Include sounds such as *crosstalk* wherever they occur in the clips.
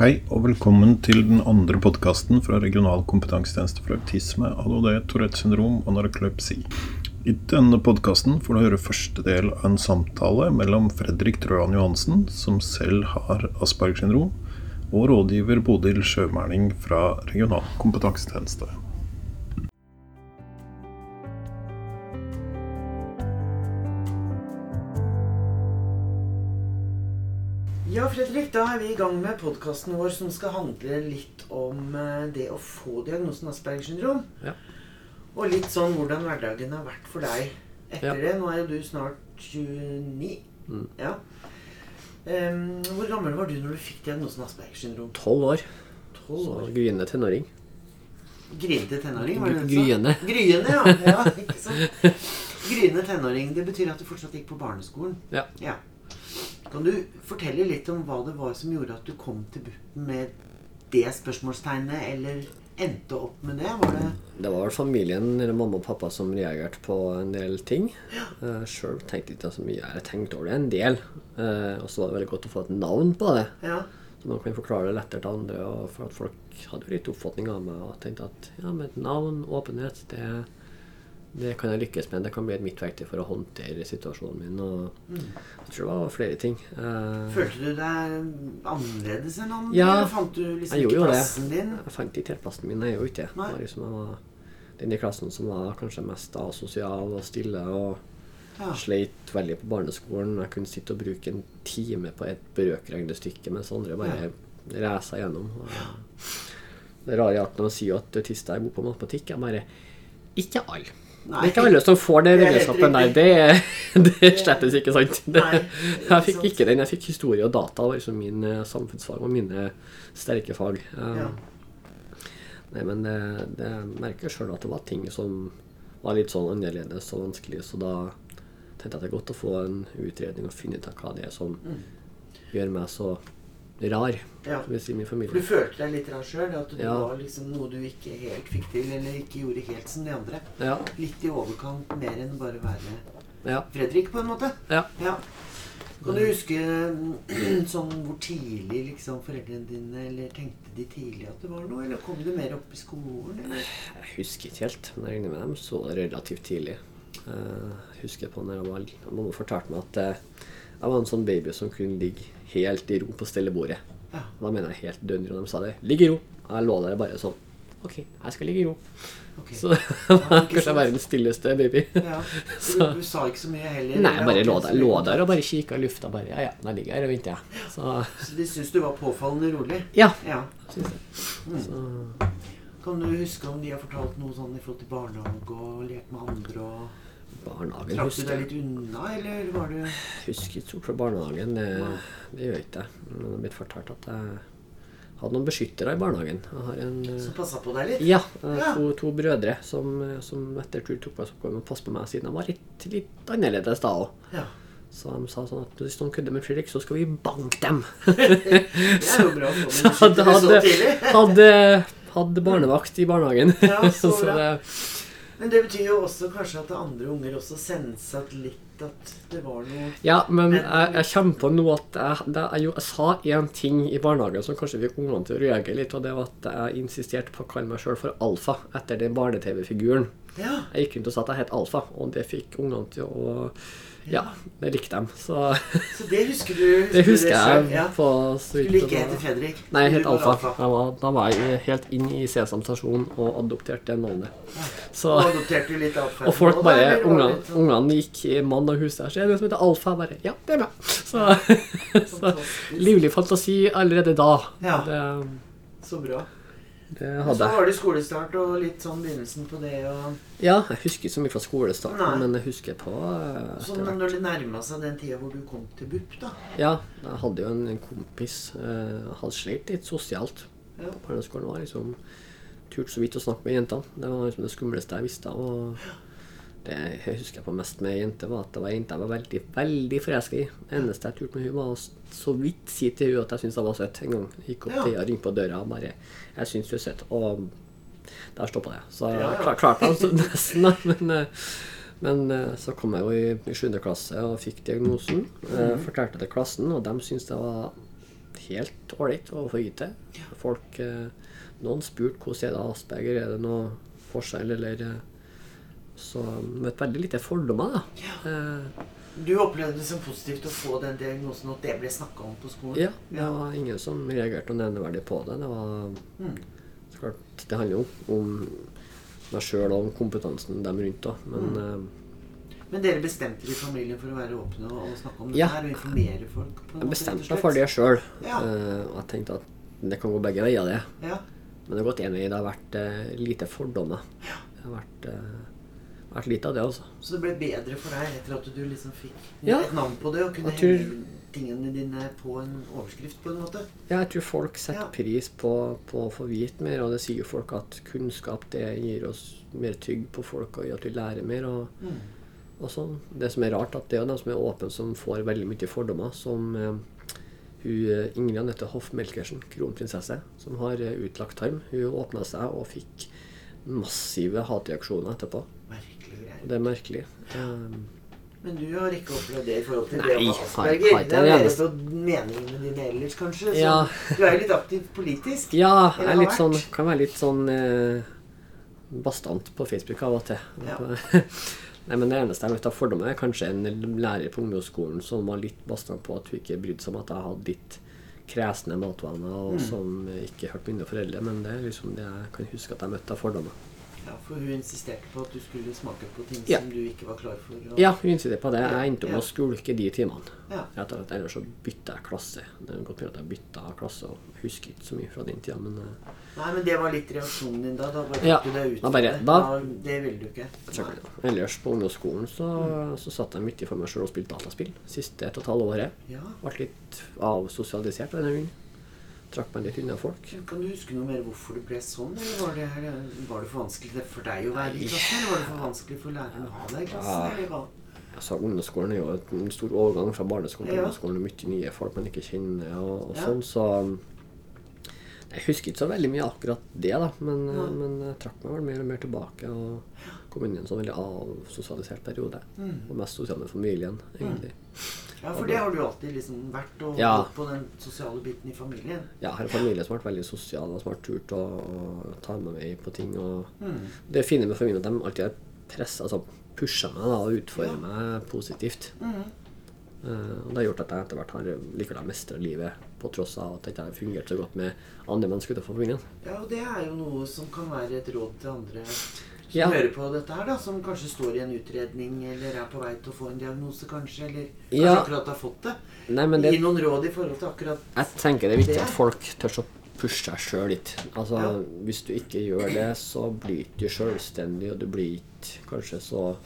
Hei og velkommen til den andre podkasten fra Regional kompetansetjeneste for autisme, ADHD, Tourettes syndrom og narkolepsi. I denne podkasten får du høre første del av en samtale mellom Fredrik Trøan Johansen, som selv har Aspergers syndrom, og rådgiver Bodil Sjømæling fra Regional kompetansetjeneste. Ja, Fredrik, da er vi i gang med podkasten vår som skal handle litt om eh, det å få diagnosen Aspergers syndrom. Ja. Og litt sånn hvordan hverdagen har vært for deg etter Ja. det. Nå er jo du snart 29. Mm. Ja. Um, hvor gammel var du når du fikk diagnosen Aspergers syndrom? Tolv år. 12 Så år. gryende tenåring. Gryende tenåring, var det det? Gryende. Gryende, ja. *laughs* ja ikke sant? Gryende tenåring. Det betyr at du fortsatt gikk på barneskolen. Ja. Ja. Kan du fortelle litt om hva det var som gjorde at du kom til BUP med det spørsmålstegnet, eller endte opp med det? Var det Det var familien, eller mamma og pappa, som reagerte på en del ting. Uh, Sjøl tenkte jeg ikke så mye. Jeg tenkte over det en del. Eh, og så var det veldig godt å få et navn på det. Ja. Så man kan forklare det lettere til andre. Og for at folk hadde jo litt oppfatning av meg og tenkte at ja, med et navn, åpenhet, det, det kan jeg lykkes med. Det kan bli et mitt verktøy for å håndtere situasjonen min. Og jeg tror det var flere ting. Uh, Følte du deg annerledes enn andre? Ja, eller fant du liksom jeg ikke jo det. din? Jeg fant ikke helt plassen min. Jeg gjorde ikke det. Nei. Det var liksom, jeg var den i klassen som var kanskje mest asosial og stille og Ja. sleit veldig på barneskolen. Jeg kunne sitte og bruke en time på et brøkregnestykke, mens andre bare resa gjennom. Og Det rare er at når man sier at autister er gode på matematikk, er bare Ikke alle. Det Nei. er ikke alle som får den Det der. riktig. Det, er- *laughs* det slettes ikke sant. Det, jeg fikk ikke den. Jeg fikk historie og data, liksom min eh, samfunnsfag og mine sterke fag. Um, Ja. Nei, men det, det merker sjøl at det var ting som var litt sånn annerledes og vanskelig, så da tenkte jeg at det er godt å få en utredning og finne ut av hva det er som Mm. gjør meg så rar, Ja. som sier min For du følte deg litt rar sjøl? At det Ja. var liksom noe du ikke helt fikk til, eller ikke gjorde helt som de andre? Ja, Litt i overkant, mer enn bare være ja, Fredrik, på en måte? ja. Ja. Kan du huske *clears throat* sånn hvor tidlig liksom foreldrene dine Eller tenkte de tidlig at det var noe, eller kom det mer opp i skolen? Eller? Jeg husker ikke helt, men jeg regner med dem så relativt tidlig. Eh, Jeg husker på når jeg var Mamma fortalte meg at eh, jeg var en sånn baby som kunne ligge helt i ro på stellebordet. Ja. Da mener jeg helt dønn ro. De sa det. Ligg i ro. Og jeg lå der bare sånn. Ok, jeg skal ligge i ro. Okay. Så *laughs* det var kanskje verdens stilleste baby. Ja. *laughs* Du, du sa ikke så mye heller? Nei, jeg bare lå der, lå der og bare kikka i lufta. Bare, ja, ja, nå ligger jeg her og venter, jeg. Så Så de syns du var påfallende rolig? ja. Ja. Synes jeg. Mm. Så, Kan du huske om de har fortalt noe sånn i forhold til barnehage og lekt med andre? og barnehagen Trakk du deg litt unna, eller var du Husker ikke fra barnehagen. Det, det gjør ikke jeg. Men det er blitt fortalt at jeg hadde noen beskyttere i barnehagen. En eh, som passa på deg litt? Ja, eh, Ja. to, to brødre som, eh, som etter tur tok på seg oppgaven med å passe på meg siden jeg var litt, litt annerledes da òg. Ja. Så de sa sånn at hvis noen kødder med Fredrik, så skal vi banke dem. *laughs* Det jo bra *laughs* Så hadde, så hadde, hadde, barnevakt i barnehagen. Ja, så *laughs* så bra. det, Men det betyr jo også kanskje at andre unger også senset litt at det var noe ja, men jeg, jeg kommer på nå at jeg, jeg, jeg sa én ting i barnehagen som kanskje fikk ungene til å reagere litt, og det var at jeg insisterte på å kalle meg sjøl for Alfa etter den barne-TV-figuren. Ja. Jeg gikk rundt og sa at jeg het Alfa, og det fikk ungene til å Ja, det likte dem. Så Så det husker du? *laughs* det husker jeg Ja. på så Du ikke hete Fredrik? Nei, var Alfa. Var, da var jeg helt inn i Sesam stasjon og adopterte navnet. Så, Og adopterte du litt Alfa? og folk bare Ungene gikk i mann og hus der, så er det noe som heter Alfa. Bare, ja, det er meg. Så, *laughs* så livlig fantasi allerede da. Ja. Det, Så bra. Det hadde jeg. så var det skolestart og litt sånn begynnelsen på det. og Ja, jeg husker ikke så mye fra skolestarten, Nei. men jeg husker på eh, etter når det nærma seg den tida hvor du kom til BUP, da. Ja, jeg hadde jo en, kompis eh, Han slet litt sosialt Ja. på barneskolen. var liksom Turte så vidt å snakke med jentene. Det var liksom det skumleste jeg visste. Og det jeg husker på mest med jenter, var at det var ei jente jeg var veldig veldig forelska i. Det eneste jeg turte med hun var å så vidt si til hun at jeg syntes jeg var søt en gang. Gikk opp Ja. til henne, ringte på døra og bare 'Jeg syns du er søt'. Og der stoppa det. Så jeg Ja, ja. klar, klarte altså nesten. Men, eh, men eh, så kom jeg jo i, i 7. klasse og fikk diagnosen. Mhm. Fortalte det til klassen, og de syntes det var helt ålreit å få vite. Folk Noen spurte hvordan er det Asperger, er det noe forskjell, eller Så møtte veldig lite fordommer, da. Ja. Du opplevde det som positivt å få den diagnosen, at det ble snakka om på skolen? ja, det var ingen som reagerte nevneverdig på det. Det var Mm. så klart, det handler jo om meg sjøl og om kompetansen dem rundt, da. Men Mm. eh, Men dere bestemte i familien for å være åpne og, snakke om det? Ja. her og informere folk? jeg måte, bestemte meg for det sjøl. Ja. og jeg tenkte at det kan gå begge veier, det. Ja. Men det har gått én vei. Det har vært uh, lite fordommer. Det har vært, eh, vært lite av det, altså. Så det ble bedre for deg etter at du liksom fikk Ja. et navn på det og kunne tror- henge tingene dine på en overskrift på en måte? Ja, jeg tror folk setter Ja. pris på, på å få vite mer, og det sier jo folk at kunnskap det gir oss mer trygg på folk og gjør at vi lærer mer. og, Mm. sånn. Det som er rart, at det er de som er åpne, som får veldig mye fordommer. Som eh, hun eh, Ingrid Anette Hoff Melkersen, kronprinsesse, som har eh, utlagt tarm. Hun åpna seg og fikk massive hatreaksjoner etterpå. Greier. Det er merkelig. Um, Men du har ikke opplevd det i forhold til Nei, det har- Asperger? har Det er mer på meningene dine ellers, kanskje? Så Ja. Du er jo litt aktiv politisk. ja, jeg er sånn, kan være litt sånn eh, bastant på Facebook av og til. Ja. *laughs* Nei, men Det eneste jeg vet av fordommer, er kanskje en lærer på ungdomsskolen som var litt bastant på at hun ikke brydde seg om at jeg hadde litt kresne matvaner, og Mm. som ikke hørte mine foreldre. Men det er liksom det jeg kan huske at jeg møtte av fordommer. Ja, For hun insisterte på at du skulle smake på ting Ja. som du ikke var klar for. Og... Ja, hun insisterte på det. Jeg endte opp med å skulke de timene. Ja. Etter at Ellers så bytta jeg klasse. Det er godt mulig at jeg bytta klasse, og husker ikke så mye fra den tida, men eh, Nei, men det var litt reaksjonen din da? Da bare Ja, du deg ut da bare- det? da- Det ville du ikke? Nei. Ellers på ungdomsskolen så, så satt jeg mye for meg sjøl og spilte dataspill. Siste et og et halvt året. Ja. Ble litt avsosialisert av denne hunden. Trakk meg litt unna folk. Kan du huske noe mer hvorfor det ble sånn? Eller var det, var det for vanskelig for deg å være i klassen? Eller var det for vanskelig for læreren å ha deg i klassen? Ja. Eller hva? Altså, ungdomsskolen er jo en stor overgang fra barneskolen til Ja. ungdomsskolen. Mye nye folk man ikke kjenner og, og Ja. sånn, så Jeg husker ikke så veldig mye akkurat det, da, men, ja. men jeg trakk meg vel mer og mer tilbake og kom inn i en sånn veldig avsosialisert periode. Mm. Og mest sosial med familien, egentlig. Ja, for det har du alltid liksom vært og Ja. på den sosiale biten i familien. Jeg har en familie som har vært veldig sosial, og som har turt å, å ta meg med på ting. og Mm. Det fine med familien at de alltid har pressa, altså pusha meg da, og utfordra Ja. meg positivt. Mm. Uh, og det har gjort at jeg etter hvert har likevel mestra livet, på tross av at jeg ikke har fungert så godt med andre mennesker utenfor familien. Ja, og det er jo noe som kan være et råd til andre som Ja. hører på dette her, da. Som kanskje står i en utredning, eller er på vei til å få en diagnose, kanskje. Eller kanskje Ja. akkurat har fått det. Nei, det, Gi noen råd i forhold til akkurat jeg tenker det er viktig Det- at folk tør å pushe seg sjøl litt. Altså, Ja. Hvis du ikke gjør det, så blir du ikke sjølstendig, og du blir ikke kanskje så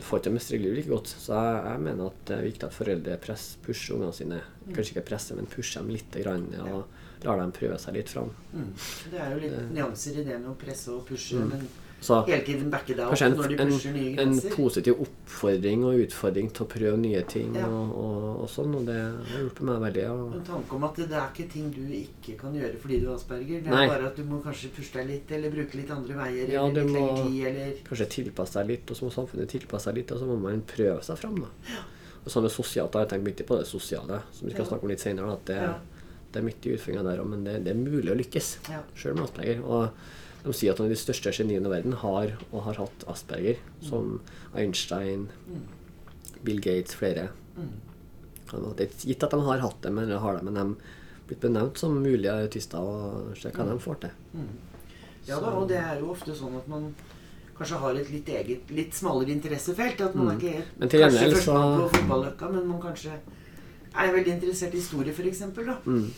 Du får ikke mestre livet like godt. Så jeg, jeg mener at det er viktig at foreldre press, pusher ungene sine. Kanskje ikke presser, men pusher dem litt, grann, og lar dem prøve seg litt fram. mm. Det er jo litt nyanser i det med å presse og pushe, Mm. men Så hele tiden backe deg opp kanskje når de en, pusher nye en, en positiv oppfordring og utfordring til å prøve nye ting Ja. og, og, og sånn, og det har hjulpet meg veldig. Og, En tanke om at det er ikke ting du ikke kan gjøre fordi du er asperger. Det er Nei. bare at du må kanskje pushe deg litt, eller bruke litt andre veier, Ja, eller litt lengre tid, eller kanskje tilpasse deg litt, og så må samfunnet tilpasse seg litt, og så må man prøve seg fram. da. Og sånn det sosialt, da jeg tenkt mye på det sosiale, som vi skal Ja. snakke om litt senere. At det, Ja. det er mye utfordringer der òg, men det, det er mulig å lykkes. Ja. Sjøl med Asperger. Og de sier at noen av de største geniene i verden har og har hatt Asperger, som Einstein, Bill Gates, flere. Det er gitt at de har hatt det, men, har det, men de har blitt benevnt som mulige autister, og se hva de får til. Ja da, og det er jo ofte sånn at man kanskje har et litt eget, litt smalere interessefelt. At man Mm. er ikke Men til kanskje så- på fotballøkka, men man kanskje er veldig interessert i historie, f.eks. da. Mm.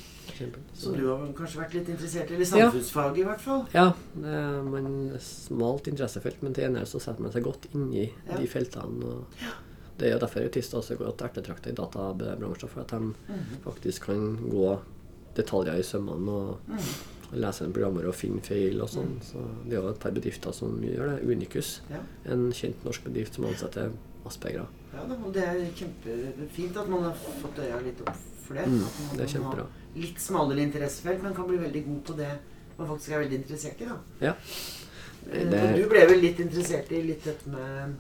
Som du har kanskje vært litt interessert i. Eller Ja. samfunnsfag, i hvert fall. Ja, det er man er smalt interessefelt, men til enighet så setter man seg godt inn i Ja. de feltene. Og det er jo derfor autister også går ettertrakta i databransjen, for at de Mhm. faktisk kan gå detaljer i sømmene og Mm. og lese en programmer og finne feil og sånn. Så det er jo et par bedrifter som gjør det. Unicus, Ja. en kjent norsk bedrift som ansetter aspergere. ja det er kjempefint at man har fått øya litt opp for det. Mm, At man det er kjempebra. Litt smalere interessefelt, men kan bli veldig god på det man faktisk er veldig interessert i. da. Ja. Eh, Det- Du ble vel litt interessert i litt dette med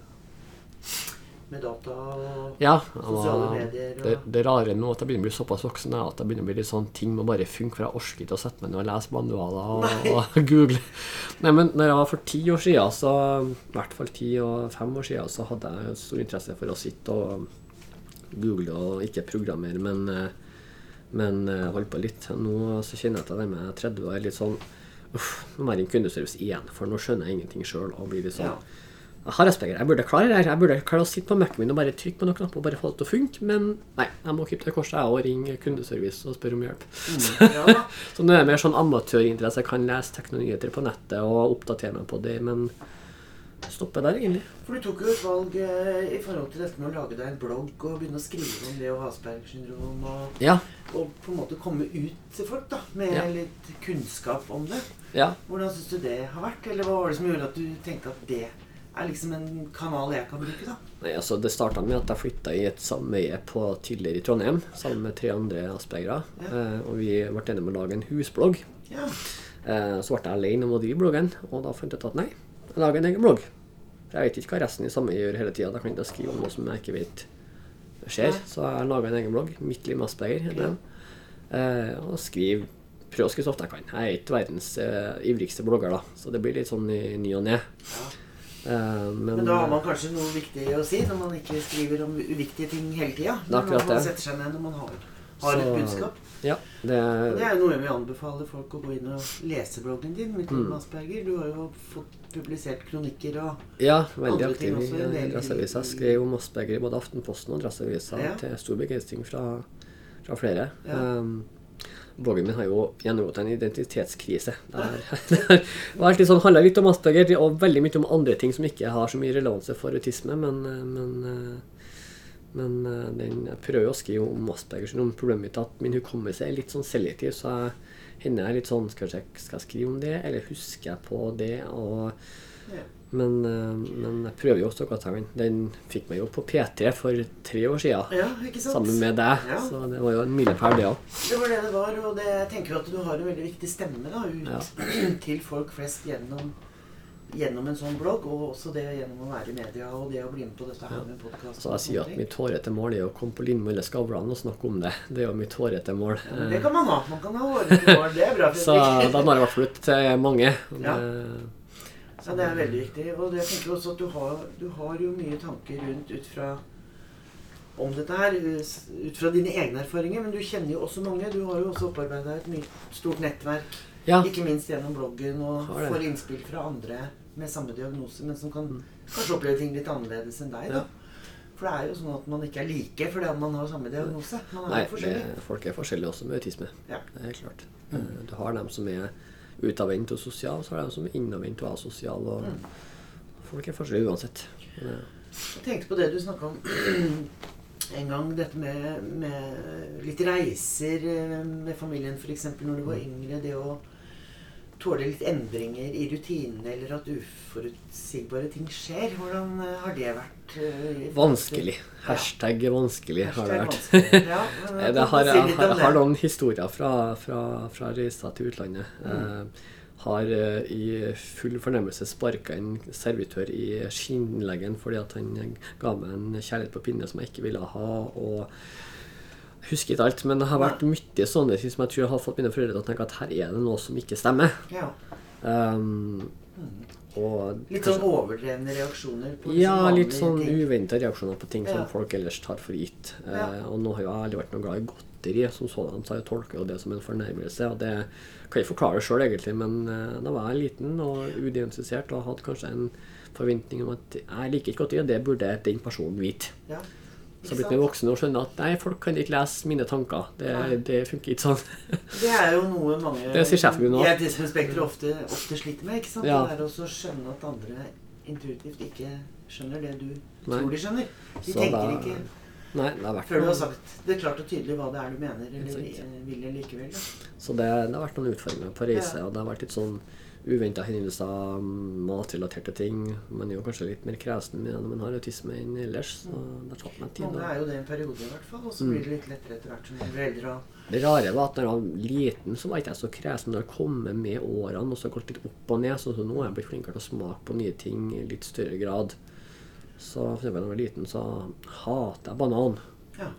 med data og Ja. Sosiale medier og- det, det rare nå at jeg begynner å bli såpass voksen, er at jeg begynner å bli litt sånn ting må bare funke, for jeg orker ikke å sette meg ned og lese manualer og, og *laughs* google. Nei, men når jeg var for ti år siden, så, i hvert fall ti og fem år siden, så hadde jeg stor interesse for å sitte og google og ikke programmere, men, eh, men eh, holde på litt. Nå så kjenner jeg til jeg med 30 og er litt sånn Uff, nå må jeg ringe kundeservice igjen, for nå skjønner jeg ingenting sjøl. Og blir litt sånn Ja. Jeg har Asperger. Jeg burde klare det her. Jeg burde klare å sitte på Mac-en min og bare trykke på noen knapper og bare få det til å funke, men nei. Jeg må krype til korset jeg og ringe kundeservice og spørre om hjelp. Ja. *laughs* Så nå er det mer sånn amatørinteresse. Jeg kan lese teknologier på nettet og oppdatere meg på det, men stoppe der, egentlig. For du tok jo et valg eh, i forhold til dette med å lage deg en blogg og begynne å skrive om det og Aspergers syndrom, og, Ja. og på en måte komme ut til folk da, med Ja. litt kunnskap om det. ja. Hvordan syns du det har vært? Eller hva var det som gjorde at du tenkte at det er liksom en kanal jeg kan bruke, da? Nei, altså Det starta med at jeg flytta i et sameie på tidligere i Trondheim sammen med tre andre aspergere. Eh, og vi ble enige om å lage en husblogg. Ja. Eh, så ble jeg alene om å drive bloggen, og da fant jeg ut at nei, jeg lager en egen blogg. For jeg vet ikke hva resten i samme gjør hele tida. Da kan jeg ikke skrive om noe som jeg ikke vet skjer. Så jeg laga en egen blogg. Mitt liv med asperger. Eh, og skriver Prøver å skrive så ofte jeg kan. Jeg er ikke verdens eh, ivrigste blogger, da, så det blir litt sånn i ny og ne. ja. Eh, men, Men da har man kanskje noe viktig å si når man ikke skriver om uviktige ting hele tida. Når man setter seg ned når man har, har et budskap. Ja, det, Og det er noe vi anbefaler folk å gå inn og lese bloggen din. Mitt Mm. Asperger. Du har jo fått publisert kronikker og Ja, veldig Andre ting aktiv også, i en del Adresseavisa. i- Skrev om Asperger i både Aftenposten og Adresseavisa Ja. til stor begeistring fra, fra flere. Ja. Um, bloggen min har jo gjennomgått en identitetskrise. *laughs* Det har vært sånn, handler litt om Asperger og veldig mye om andre ting som ikke har så mye relevanse for autisme, men, men eh, men eh, den, jeg prøver jo å skrive om Asperger syndrom. Problemet mitt er at min hukommelse er litt sånn selektiv, så jeg hender jeg litt sånn skal jeg, skal jeg skrive om det, eller husker jeg på det? Og, ja. men, eh, men jeg prøver jo også godt jeg kan. Den fikk meg jo på P3 for tre år siden. ja? Sammen med deg. Ja. Så det var jo en milepæl, det òg. Det var det det var, og det, jeg tenker jo at du har en veldig viktig stemme da, ut *clears throat* til folk flest gjennom, gjennom en sånn blogg, og også det gjennom å være i media og det å bli med på dette her med podkast. Så jeg sier at mitt hårete mål er å komme på linje med alle Skavlan og snakke om det. Det er jo mitt hårete mål. ja, Det kan man ha. Man kan ha hårete mål. Det er bra. Så da når jeg i hvert fall ut til mange. Ja. det- Ja, det er veldig viktig. Og jeg tenker også at du har, du har jo mye tanker rundt ut fra om dette her, ut fra dine egne erfaringer. Men du kjenner jo også mange. Du har jo også opparbeida et mye, stort nettverk. Ja. Ikke minst gjennom bloggen, og får innspill fra andre med samme diagnose, men som kan Mm. kanskje oppleve ting litt annerledes enn deg. Ja. da. For det er jo sånn at man ikke er like fordi man har samme diagnose. Man er Nei, folk er forskjellige også med autisme. Ja. Det er klart. Mm. Du har dem som er utadvendt og sosial, så har du dem som er innadvendt og asosial. Og Mm. Folk er forskjellige uansett. Men, eh, Jeg tenkte på det du snakka om *clears throat* en gang, dette med, med litt reiser eh, med familien f.eks. når du var yngre. Det å tåle litt endringer i rutinene, eller at uforutsigbare ting skjer. Hvordan eh, har det vært? eh, Vanskelig. Hashtag vanskelig har det vært. Ja, *laughs* Eh, jeg Det har, si jeg, litt har, noen historier fra, fra, fra reiser til utlandet. Mm. Eh, har i full fornemmelse sparka en servitør i skinnleggen fordi at han ga meg en kjærlighet på pinne som jeg ikke ville ha. og jeg husker ikke alt, men det har vært mye sånne ting som jeg tror jeg har fått mine foreldre til å tenke at her er det noe som ikke stemmer. Ja. Um, og Litt sånn overdrevne reaksjoner på ja, liksom litt sånn uventa reaksjoner på ting Ja. som folk ellers tar for gitt. Ja. Eh, og nå har jeg aldri vært noe glad i godteri som sådan, så jeg tolker jo det som en fornærmelse. Og det kan jeg forklare sjøl, egentlig, men eh, da var jeg liten og udiagnostisert og hadde kanskje en forventning om at jeg liker ikke godteri, og det burde den personen vite. Ja. Så jeg blitt med voksen og skjønner at nei, folk kan ikke lese mine tanker. Det, det funker ikke sånn. *laughs* Det er jo noe mange Det sier sjefen min nå. i autismespekteret ofte, ofte sliter med. ikke sant? Ja. Det er også å skjønne at andre intuitivt ikke skjønner det du Nei. tror de skjønner. De Så tenker da- ikke Nei, det har vært før du har sagt det klart og tydelig hva det er du mener eller vil likevel. Da. Så det, det har vært noen utfordringer på reise, Ja. og det har vært litt sånn uventa hendelser, matrelaterte ting. Man er jo kanskje litt mer kresen når man har autisme enn ellers, så det har tatt meg tid. Mange er jo det en periode i hvert fall, og så blir det litt lettere etter hvert som man blir eldre. Det rare var at når jeg var liten, så var ikke jeg så kresen. Når har kommet med årene og så har gått litt opp og ned, så, så nå har jeg blitt flinkere til å smake på nye ting i litt større grad. Så for eksempel da jeg var liten, så hater jeg banan. Ja.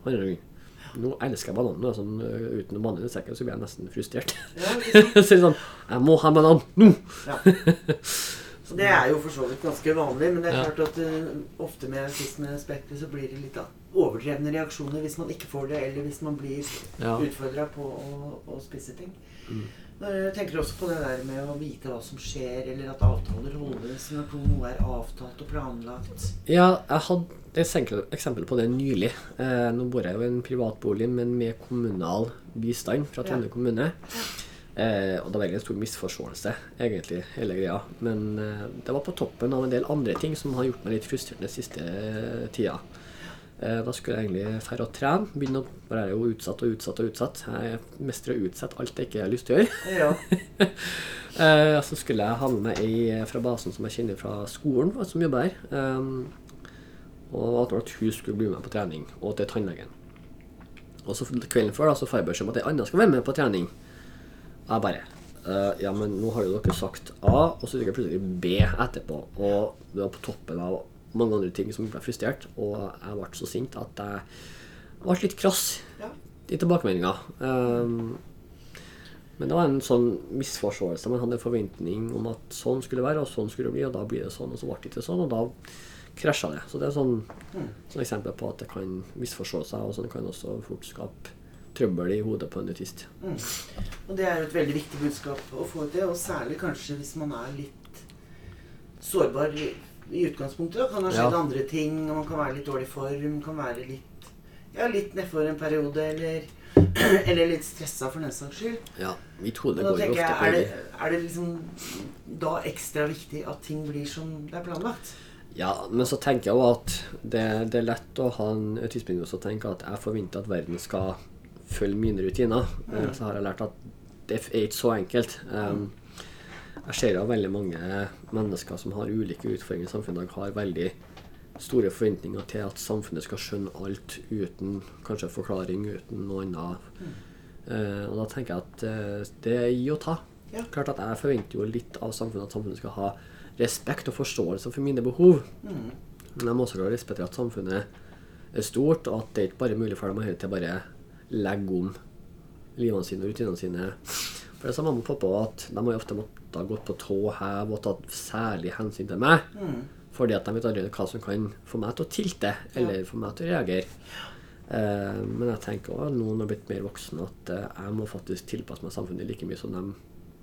Nå elsker jeg banan. Nå sånn, øh, uten banan i sekken så blir jeg nesten frustrert. Ja, liksom. *laughs* så sånn Jeg må ha banan nå! Ja. *laughs* Det er jo for så vidt ganske vanlig, men det er klart at uh, ofte med autismespekteret så blir det litt av overdrevne reaksjoner hvis man ikke får det, eller hvis man blir Ja. utfordra på å, å spise ting. Mm. Tenker også på det der med å vite hva som skjer, eller at avtaler holdes når noe er avtalt og planlagt. Ja, jeg hadde et eksempel- på det nylig. Eh, nå bor jeg jo i en privatbolig, men med kommunal bistand fra Trondheim kommune. Eh, og det var egentlig en stor misforståelse, egentlig, hele greia. Men eh, det var på toppen av en del andre ting som har gjort meg litt frustrert den siste tida. Eh, da skulle jeg egentlig dra og trene. Begynne å være jo utsatt og utsatt og utsatt. Jeg mestrer å utsette alt jeg ikke har lyst til å gjøre. Ja. *laughs* Eh, så skulle jeg ha med meg ei fra basen som jeg kjenner fra skolen, som jobber her. Um, og avtale at hun skulle bli med på trening, og til tannlegen. Og så kvelden før da, så får jeg beskjed om at ei anna skal være med på trening. Jeg bare eh, Ja, men nå har jo dere sagt A, og så fikk jeg plutselig B etterpå. Og det var på toppen av mange andre ting som ble frustrert, og jeg ble så sint at jeg ble litt krass Ja. i tilbakemeldinga. Um, men det var en sånn misforståelse. Man hadde en forventning om at sånn skulle det være, og sånn skulle det bli, og da blir det sånn, og så ble det ikke sånn, og da krasja det. Så det er sånn, sånn eksempel på at det kan misforstå seg, og sånn kan også fort skape trøbbel i hodet på en autist. Mm. Og det er jo et veldig viktig budskap å få til, og særlig kanskje hvis man er litt sårbar i, utgangspunktet. Kan ha skjedd Ja. andre ting, og man kan være litt dårlig form, kan være litt ja, litt nedfor en periode, eller, *clears throat* eller litt stressa for den saks skyld. Ja, mitt hode går jo ofte jeg, på er det, er det liksom da ekstra viktig at ting blir som det er planlagt? Ja, men så tenker jeg jo at det, det er lett å ha en tidspunkt og tenke at jeg forventer at verden skal følge mine rutiner. Mm. Så har jeg lært at det er ikke så enkelt. Um, jeg ser jo veldig mange mennesker som har ulike utfordringer i samfunnet, i dag, har veldig store forventninger til at samfunnet skal skjønne alt uten kanskje forklaring, uten noe annet. Eh, og da tenker jeg at uh, det er gi og ta. Ja. Klart at jeg forventer jo litt av samfunnet at samfunnet skal ha respekt og forståelse for mine behov. Mm. Men jeg må også klare å respektere at samfunnet er stort, og at det er ikke bare mulig for dem å hele tiden bare legge om livene sine og rutinene sine. For det sa mamma og pappa at de har ofte måttet ha gått på tå hev og tatt særlig hensyn til meg. Mm. Fordi at de vet aldri hva som kan få meg til å tilte, eller få meg til å reagere. Eh, men jeg tenker når jeg er blitt mer voksen, at eh, jeg må faktisk tilpasse meg samfunnet like mye som de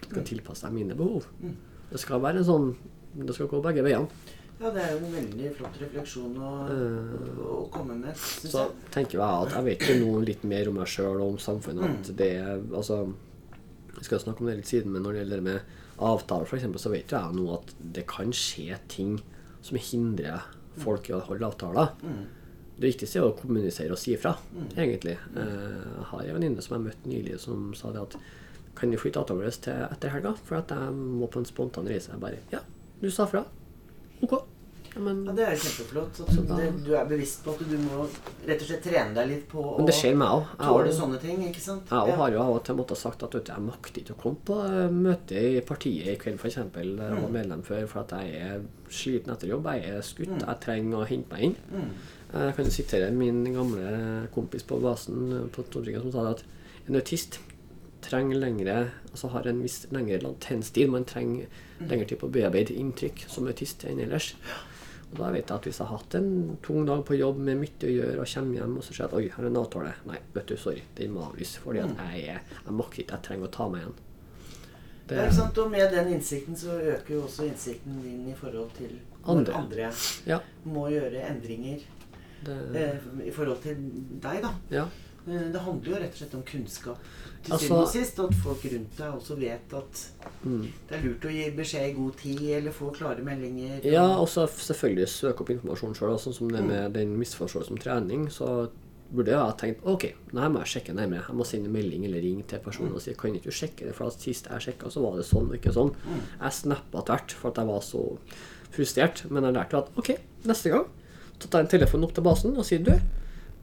skal tilpasse seg mine behov. Mm. Det skal være en sånn Det skal gå begge veiene. Ja, det er jo en veldig flott refleksjon å, å komme med, Så jeg. tenker jeg at jeg vet jo nå litt mer om meg sjøl og om samfunnet. At det er Altså Jeg skal snakke om det litt siden, men når det gjelder det med avtaler, f.eks., så vet jo jeg nå at det kan skje ting som hindrer folk i å holde avtaler. Mm. Det viktigste er å kommunisere og si ifra, egentlig. Eh, Jeg har en venninne som jeg møtte nylig, som sa det at kan vi flytte avtalen vår til etter helga, for at jeg må på en spontan reise. Jeg bare Ja, du sa fra. Ok. Ja, men Ja, Det er kjempeflott. At Så du, det, du er bevisst på at du må rett og slett trene deg litt på å Men det skjer meg òg. tåle sånne ting. ikke sant? Jeg Ja. har jo av og til måttet sagt at vet du, jeg makter ikke å komme på eh, møte i partiet i kveld, f.eks. Jeg Mm. var medlem før for at jeg er sliten etter jobb. Jeg er skutt. Jeg trenger å hente meg inn. Mm. Jeg kan sitere min gamle kompis på basen eh, på Tordringen som sa at en autist trenger lengre, altså har en viss lengre latenstid. Man trenger lengre tid på å bearbeide inntrykk som autist enn ellers. Og da vet jeg at hvis jeg har hatt en tung dag på jobb med mye å gjøre, og kommer hjem og så ser jeg at oi, her er en avtale Nei, vet du, sorry, den må avlyse. Fordi at jeg, er- jeg makter ikke, jeg trenger å ta meg igjen. Det, er ikke sant? Og med den innsikten så øker jo også innsikten din i forhold til Andre. andre Ja. må gjøre endringer det, eh, i forhold til deg, da. ja. Eh, Det handler jo rett og slett om kunnskap. Til Altså- syvende og sist at folk rundt deg også vet at Mm. det er lurt å gi beskjed i god tid, eller få klare meldinger. Ja, og så selvfølgelig søke opp informasjon sjøl. Sånn som det med den misforståelsen om trening. Så burde jeg ha tenkt ok, nå må jeg sjekke nærmere. Jeg må sende melding eller ringe til personen og si kan ikke du sjekke det, for sist jeg sjekka, så var det sånn og ikke sånn. Jeg snappa tvert for at jeg var så frustrert. Men jeg lærte at ok, neste gang så tar jeg en telefon opp til basen og sier du,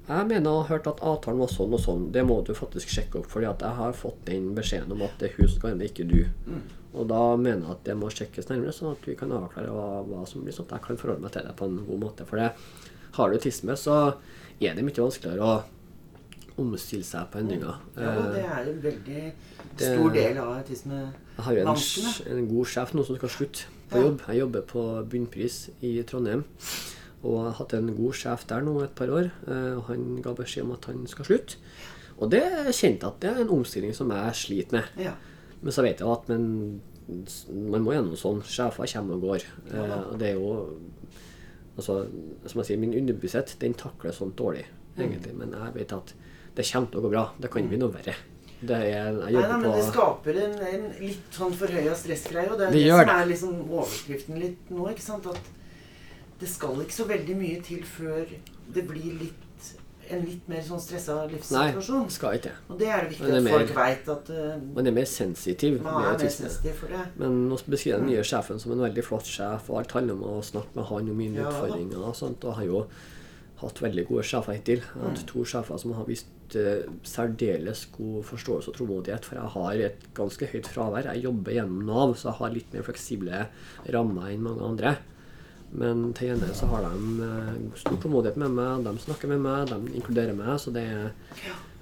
jeg mener jeg har hørt at avtalen var sånn og sånn. Det må du faktisk sjekke opp, fordi at jeg har fått den beskjeden om at det er hun som skal det, ikke du. Og da mener jeg at det må sjekkes nærmere, sånn at vi kan avklare hva, hva som blir sånn at jeg kan forholde meg til det på en god måte. For det, har du autisme, så er det mye vanskeligere å omstille seg på endringer. Ja, det er en veldig stor del av autisme. Jeg har jo en, en god sjef nå som skal slutte på jobb. Jeg jobber på Bunnpris i Trondheim. Og jeg har hatt en god sjef der nå et par år. eh, Og han ga beskjed om at han skal slutte. Og det kjente jeg at det er en omstilling som jeg sliter med. Ja. Men så vet jeg at men, man må gjennom sånn. Sjefer kommer og går. Ja. Eh, og det er jo altså, Som jeg sier, min underbevissthet den takler sånt dårlig, Mm. Men jeg vet at det kommer til å gå bra. Det kan bli noe verre. Det er, jeg Nei, nei, men det skaper en, en litt sånn forhøya stressgreie. Og det er Det det, som er liksom overskriften litt nå. ikke sant? At det skal ikke så veldig mye til før det blir litt en litt mer sånn stressa Nei, livssituasjon. skal ikke. Og det er det viktig det er at mer- folk veit at uh, Man er mer sensitiv man er mer sensitiv for det. Men nå beskriver den nye sjefen som en veldig flott sjef, og alt handler om å snakke med han om mine Ja da. utfordringer og sånt. Og har jo hatt veldig gode sjefer hittil. Jeg har hatt Mm. to sjefer som har vist uh, særdeles god forståelse og tålmodighet, for jeg har et ganske høyt fravær. Jeg jobber gjennom Nav, så jeg har litt mer fleksible rammer enn mange andre. Men til gjengjeld så har de eh, stor tålmodighet med meg, de snakker med meg, de inkluderer meg. Så det er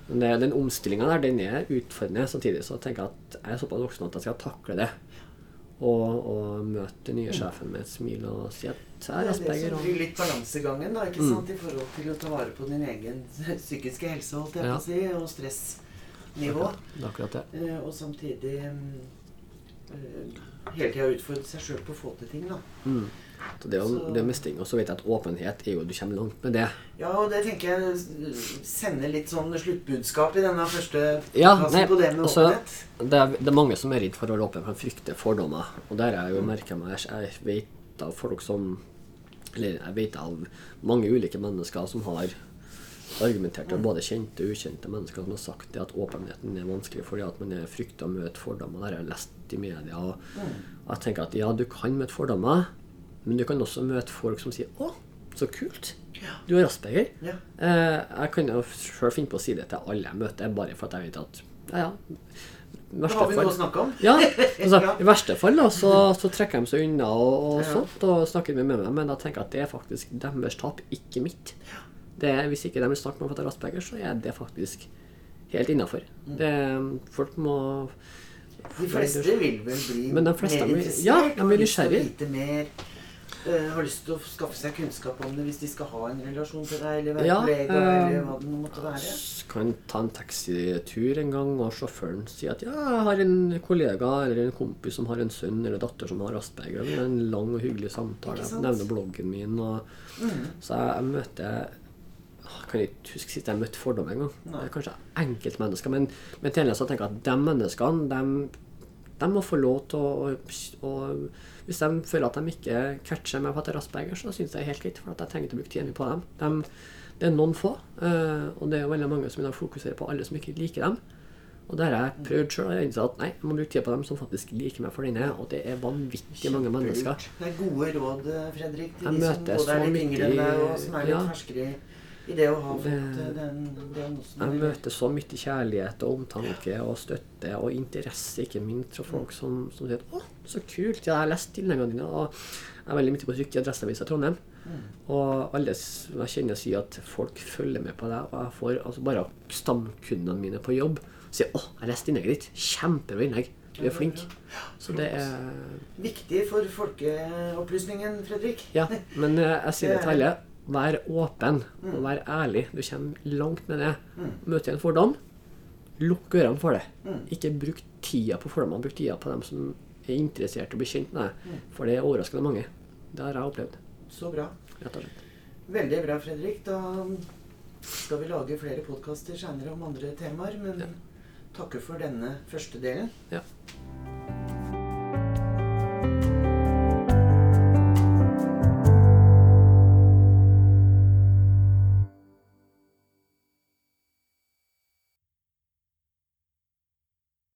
men det, den omstillinga der, den er utfordrende. Samtidig så tenker jeg at jeg er såpass voksen at jeg skal takle det. Og, og møte den nye sjefen med et smil og si at jeg Det er Asperger. det blir litt balansegangen da, ikke Mm. sant? i forhold til å ta vare på din egen *laughs* psykiske helse holdt jeg Ja. på å si, og stressnivå. det er akkurat det. Eh, og samtidig mm, eh, hele tida utfordre seg sjøl på å få til ting. da. Mm. Så det er jo det er mestring. Og så vet jeg at åpenhet er jo Du kommer langt med det. Ja, og det tenker jeg sender litt sånn sluttbudskap i denne første Ja, nei, på det med altså, åpenhet. Det er, det er mange som er redd for å være åpen, for frykter fordommer. Og der har jeg jo merka meg Jeg vet av folk som Eller jeg vet av mange ulike mennesker som har argumentert, og både kjente og ukjente mennesker som har sagt det at åpenheten er vanskelig fordi at man er frykter å møte fordommer. Det har jeg lest i media. Og, og jeg tenker at ja, du kan møte fordommer, men du kan også møte folk som sier 'Å, så kult'. Du har asperger. Ja. Eh, jeg kan jo sjøl finne på å si det til alle jeg møter, bare for at jeg vet at ja, ja. Da har vi noe å snakke om. ja, altså. *laughs* I verste fall da, så, så trekker de seg unna og, og Ja. sånt og snakker med meg, men da tenker jeg at det er faktisk deres tap, ikke mitt. Det hvis ikke de vil snakke med meg for at jeg har asperger, så er det faktisk helt innafor. Folk må De fleste vil vel bli mer interessert ja, de blir har eh, har lyst til å skaffe seg kunnskap om det hvis de skal ha en relasjon til deg, eller være Ja, kollega, eh, eller hva det måtte være. kan ta en taxitur en gang, og sjåføren sier at ja, jeg har en kollega eller en kompis som har en sønn eller datter som har asperger. Det er en lang og hyggelig samtale. Jeg nevner bloggen min. Og, Mm. så jeg, jeg møter jeg kan ikke huske sist jeg møtte fordom en gang. Det er kanskje enkeltmennesker, men, men til så tenker jeg at de menneskene, de, de må få lov til å, å Hvis de føler at de ikke catcher meg på har asperger, så syns jeg det er helt greit, for at jeg trenger ikke å bruke tida mi på dem. De, det er noen få, eh, og det er veldig mange som i dag fokuserer på alle som ikke liker dem. Og det har jeg prøvd sjøl, jeg har innsett at nei, jeg må bruke tid på dem som faktisk liker meg for den jeg er, og det er vanvittig mange mennesker. Det er gode råd, eh, Fredrik, til Jeg de som både er litt yngre enn deg, og som er litt ja. ferskere i, i det å ha fått eh, den diagnosen. Jeg møter så mye kjærlighet og omtanke og støtte og interesse, ikke minst fra folk som, som sier 'Å, så kult! Ja, jeg har lest innleggene dine.' Og jeg er veldig mye på trykk i Adresseavisa Trondheim. Og alle jeg kjenner sier at folk følger med på deg. Og jeg får altså bare stamkundene mine på jobb sier 'Å, jeg leste innlegget ditt. Kjempebra innlegg. Du er flink'. Så det er Viktig for folkeopplysningen, Fredrik. Ja, men eh, jeg sier det til alle. Vær åpen og vær ærlig. Du kommer langt med det. Møter en fordom, lukk ørene for det. Mm. Ikke bruk tida på fordommene, bruk tida på dem som er interessert i å bli kjent med deg. For det er overraskende mange. Det har jeg opplevd. Så bra. rett og slett. Veldig bra, Fredrik. Da skal vi lage flere podkaster seinere om andre temaer, men Ja. takker for denne første delen. Ja.